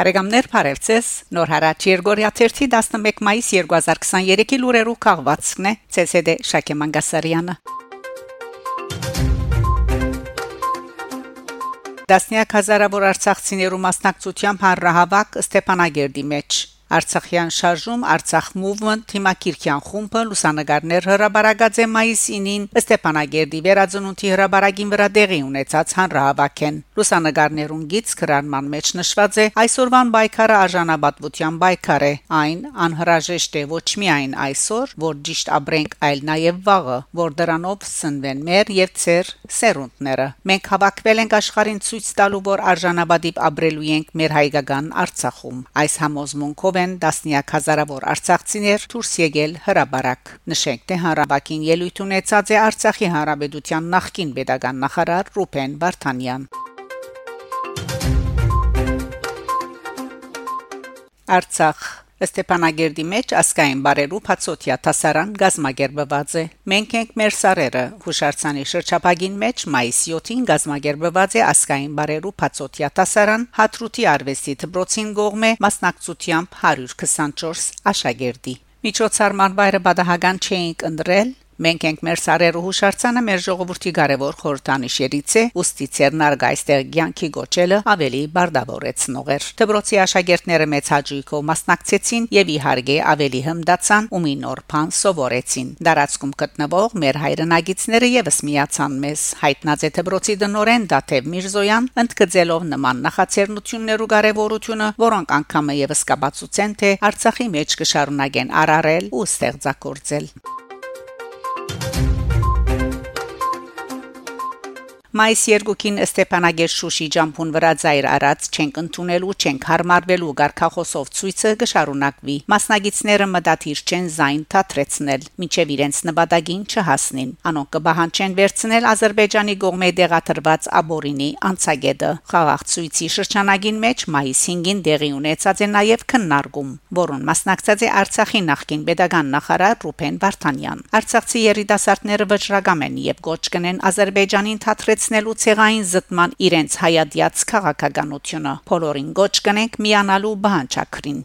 Բարեկամներ Փարեվցես Նոր հարաճ Երգորիա 11 մայիս 2023-ի լուրերու քաղվածքն է ՑՍԴ Շակե Մանգասարյանը Դասնյակ հազարավոր արցախցիներու մասնակցությամբ հանրահավաք Ստեփանագերդի մեջ Արցախյան շարժում Արցախ Movement թիմակիրքյան խումբը լուսանգարներ հրաբարագած է մայիսի 9-ին Ստեփանագերդի վերածնունդի հրաբարագին վրա դեղի ունեցած հանրահավաքեն լուսանգարներուն գից կրանման մեջ նշված է այսօրվան բայկարը արժանապատվության բայկար է այն անհրաժեշտ է ոչ միայն այսօր որ ճիշտ ապրենք այլ նաև վաղը որ դրանով սնվեն մեր եւ ծեր սերունդները մենք հավաքվել ենք աշխարհին ցույց տալու որ արժանապատիվ ապրելու ենք մեր հայկական Արցախում այս համոզմունքով են դասնյակ հազարավոր արցախցիներ դուրս եկել հրաբարակ նշենք թե հանրապակին ելույթ ունեցած է Արցախի հանրապետության նախկին pedagogan նախարար Ռուփեն Վարդանյան Արցախ Ստեփանագերդի մեջ ասկային բարերու Փացոթիա տասարան գազմագերբված է։ Մենք ենք մեր սարերը հուշարձանի շրջապագին մեջ մայիսի 7-ին գազմագերբված է ասկային բարերու Փացոթիա տասարան հատրուտի արվեստի դբրոցին գողմե մասնակցությամբ 124 աշակերտի Միջոցառման բայրը բադահական չէինք ընդրել Մենք ենք մեր սարերը հուշարձանը մեր ժողովրդի կարևոր խորհրդանիշերից է, ուստի ցերնարգ այստեղ ցանկի գոչելը ավելի բարդավորեցնող էր։ Դբրոցի աշակերտները մեծ հաջողքով մասնակցեցին եւ իհարկե ավելի հմդացան ու մի նոր բան սովորեցին։ Դարածքում գտնվող մեր հայրենագիտները եւս միացան մեզ։ Հայտնած է դբրոցի դնորեն Դաթև Միրզոյան ընդգծելով նման նախաձեռնություններու կարևորությունը, որոնք անգամը եւս կապացուցեն թե Արցախի մեջ կշարունակեն արարել ու ստեղծագործել։ Մայիս 2-ին Ստեփանագեր Շուշի ջամփուն վրա ծայր արած չենք ընդունելու, չենք հարմարվելու գարկախոսով ցույցը կշարունակվի։ Մասնագետները մտադիր չեն զայն թատրեցնել, մինչև իրենց նպատակին չհասնին։ Անոնք կբահանջեն վերցնել Ադրբեջանի կողմէ դեղաթրված աբորինի անցագետը։ Խաղաղ ցույցի շրջանագին մեջ մայիս 5-ին դեղի ունեցած է նաև քննարկում, որոնց մասնակցած է Արցախի նախկին pedagogan նախարար Ռուփեն Վարդանյան։ Արցախցի երիտասարդները վճռագամ են եւ գոչ կնեն Ադրբեջանին թատրել կայացնելու ցեղային զտման իրենց հայադյաց քաղաքականությունը։ Բոլորին գոչ կնենք միանալու բանջակրին։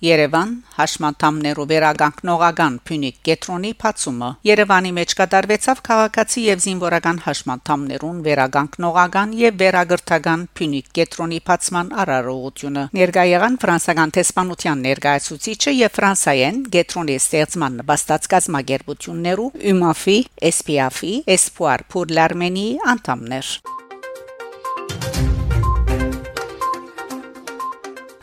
Երևան հաշմանդամներով վերագանքնողական Փյունիկ կետրոնի փացումը Երևանի մեջ կատարվեցավ քաղաքացի եւ զինվորական հաշմանդամներուն վերագանքնողական եւ վերագրթական Փյունիկ կետրոնի փացման արարողությունը ներկայ եղան ֆրանսական տեսփանության ներկայացուցիչը եւ ֆրանսայեն կետրոնի ստեղծման նպաստած կազմակերպություններու UMAFI, SPAFI, Espoir pour l'Arménie անդամներ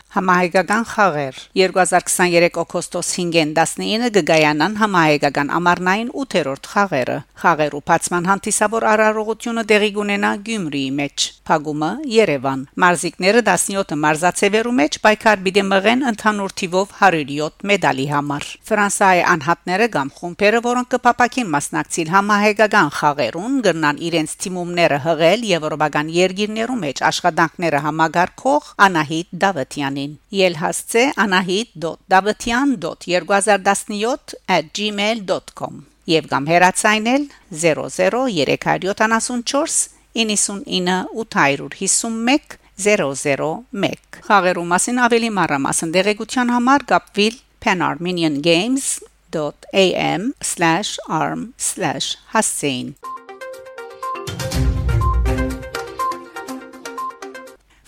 Համահայկական խաղեր 2023 օգոստոս 5-ին 19-ը գգայանան համահայկական ամառնային 8-րդ խաղերը խաղերու բացման հանդիսավոր արարողությունը դեղի կունենա Գյումրիի մեջ Փագումը Երևան մարզիկները 17 մարզացևերու մեջ պայքար պիտի մղեն ընդհանուր թիվով 107 մեդալի համար Ֆրանսիայի անհատները կամ խումբերը որոնք կփապակին մասնակցել համահայկական խաղերուն գրնան իրենց թիմումները հղել եվրոպական երկիրներու մեջ աշխատանքները համագարկող Անահիտ Դավթյանին Ջիմելին ելհասցե anahit.davtyan.2017@gmail.com եւ կամ հեռացայնել 00374 99851 001 Խաղերու մասին ավելի մանրամասն դեղեցության համար կապվիլ panarmeniangames.am/arm/hassain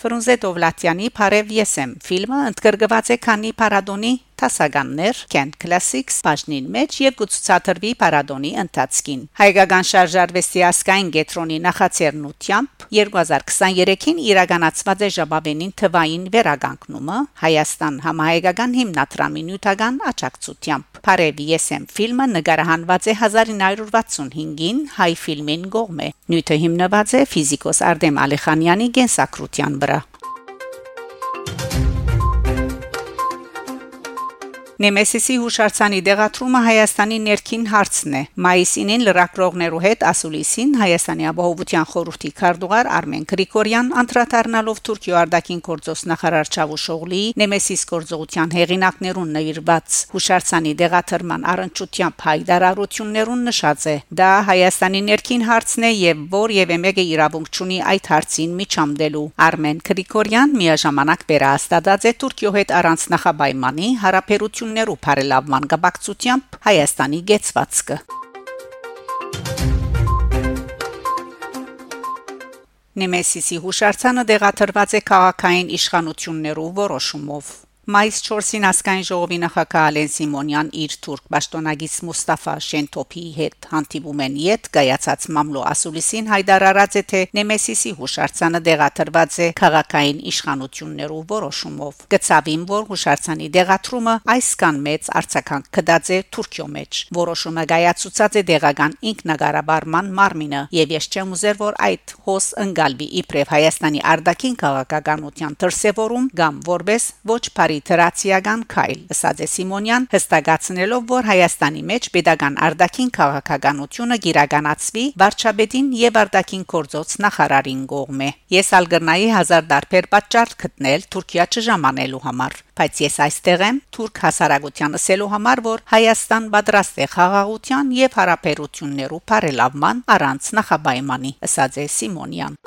Ֆրունզե Դովլատյանի Փարև Եսեմ ֆիլմը ընդգրկված է քանի Պարադոնի Տասագաններ Kent Classics բաժնին մեջ եւ գուցուցաթրվի Պարադոնի ընթացքին Հայկական շարժարվեստի ասկային գետրոնի նախաձեռնությամբ 2023-ին իրականացված է Ժաբավենին թվային վերագանքնումը Հայաստան համահայկական հիմնադրամի նյութական աջակցությամբ Փարև Եսեմ ֆիլմը նկարահանված է 1965-ին հայ ֆիլմին գողմե նյութը հիմնված է ֆիզիկոս Արտեմ Ալիխանյանի գենսակրության վրա Նեմեսիսի հուշարձանի դեղատրումը Հայաստանի ներքին հարցն է։ Մայիսին լրակրողներու հետ ասուլիսին Հայաստանի ապահովության խորհրդի քարտուղար Արմեն Գրիգորյան անդրադառնալով Թուրքիո արտաքին գործոս նախարար Չավուշօղլի Նեմեսիս գործողության հեղինակներուն նվիրված հուշարձանի դեղատրման առընչությամբ հայտարարություններուն նշած է։ Դա Հայաստանի ներքին հարցն է եւ որևէ մեկը իրավունք չունի այդ հարցին միջամդելու։ Արմեն Գրիգորյան միաժամանակ վերահաստատած է Թուրքիո հետ առանց նախաբայմանի հարաբերություն ընկերություններու բարելավման գաբակցությամբ Հայաստանի գեցվածքը Նեմեսիսի հուշարձանը դեղաթրված է քաղաքային իշխանություններու որոշումով Մայիս 4-ին ասկայն ժողովի նախագահ Ալեն Սիմոնյան իր թուրք պաշտոնագից Մուստաֆա Շենթոփի հետ հանդիպում են իդ գայացած մամլո ասուլիսին հայտարարած է թե Նեմեսիսի հուշարձանը դեղաթրված է քաղաքային իշխանություններով որոշումով գծավին որ հուշարձանի դեղաթրումը այսքան մեծ արցականք կդած է Թուրքիո մեջ որոշումը գայացուցած է դեղական ինքնագարաբարման մարմինը եւ ես չեմ ուզեր որ այդ հոս ընկալվի իբրև Հայաստանի արտաքին քաղաքականության դրսևորում կամ որբես ոչ բարի լիթերացիական քայլ ըսած է Սիմոնյան հստակացնելով որ Հայաստանի մեջ pedagogan արդակին քաղաքականությունը գիրականացվի վարչապետին եւ արդակին կորձոց նախարարին կողմէ ես ալգրնայի հազար դարբեր պատճառ գտնել Թուրքիա չժամանելու համար բայց ես այստեղ եմ թուրք հասարակության ասելու համար որ Հայաստան պատրաստ է խաղաղության եւ հարաբերություններու բարելավման առանց նախաբայմանի ըսած է Սիմոնյան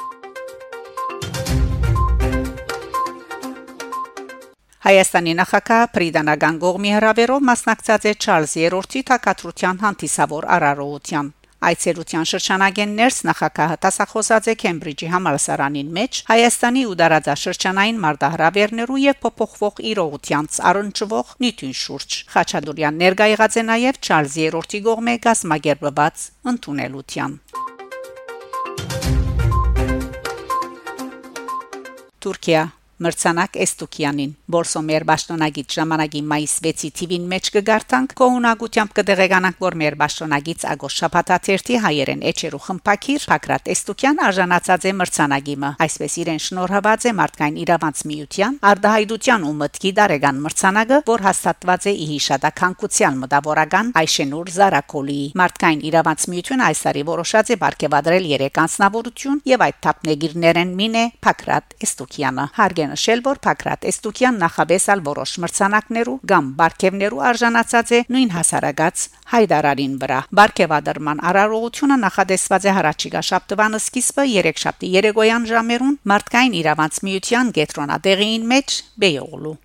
Հայաստանի նախագահ Պրիդանական գողմի հրավերով մասնակցած է Չարլզ III-ի թակատրության հանդիսավոր արարողության Այցելության շրջանագեն ներս նախագահը տասախոսած է Քեմբրիջի համալսարանին մեջ Հայաստանի ու դարաձաշրջանային մարտահրավերներու եւ փոփոխվող իրողությանց առնչվող նյութին շուրջ Խաչատուրյան ներկայ եղած է նաեւ Չարլզ III-ի գողմե գազմագերբված ընդունելության Թուրքիա Մրցանակ Էստուկյանին Բորսոմեր Բաշտոնագից ժամանակի մայիս 6-ի TV-ին մեջ կգարտանք կողունակությամբ կդեղեկանանք որ մեր Բաշտոնագից Ագոշ Շապատաթերթի հայերեն էջերու խմփակիր Փակրատ Էստուկյան արժանացած է մրցանագիմը այսպես իրեն շնորհված է մարդկային իրավանց միության արդահայդության ու մտքի դարեգան մրցանակը որ հաստատված է իհիշադականկության մտավորական Այշենուր Զարակոլի մարդկային իրավանց միությունը այս տարի որոշած է բարգեւադրել 3 անձնավորություն եւ այդ թափնեգիրներեն մինե Փակրատ Էստուկյանը հարգեն նշել, որ Փակրատ Էստուկյան նախաբեսալ որոշ մրցանակներու կամ բարգևներու արժանացած է նույն հասարակած հայդարարին վրա։ Բարգևադրման արարողությունը նախադեсված է հարաճիգա շաբթվան սկիզբը 3 շաբթի երեկոյան ժամերուն մարդկային իրավանց միության գետրոնադեղին մեջ Բեյողլու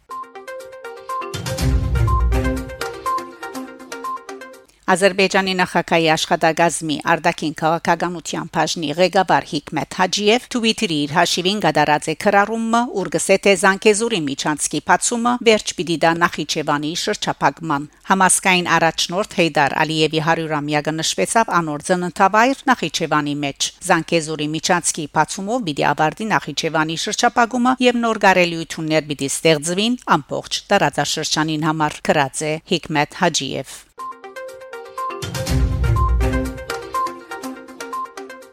Ադրբեջանի նախագահի աշխատագազմի արդակին քաղաքականության բաժնի ղեկավար Հիկմետ Հաջիև Twitter-ի իր հաշիվին գդարած է քրարումը ուրգսե թե Զանկեզուրի միջանցքի բացումը վերջ պիտի դա Նախիջևանի շրջափակման համասկային առաջնորդ Հեյդար Ալիևի 100-ամյակը նշվեցավ անոր ծննդավայր Նախիջևանի մեջ Զանկեզուրի միջանցքի բացումով պիտի ավարտի Նախիջևանի շրջափակումը եւ նոր գարելիություններ պիտի ստեղծվին ամբողջ տարածաշրջանին համար քրած է Հիկմետ Հաջիև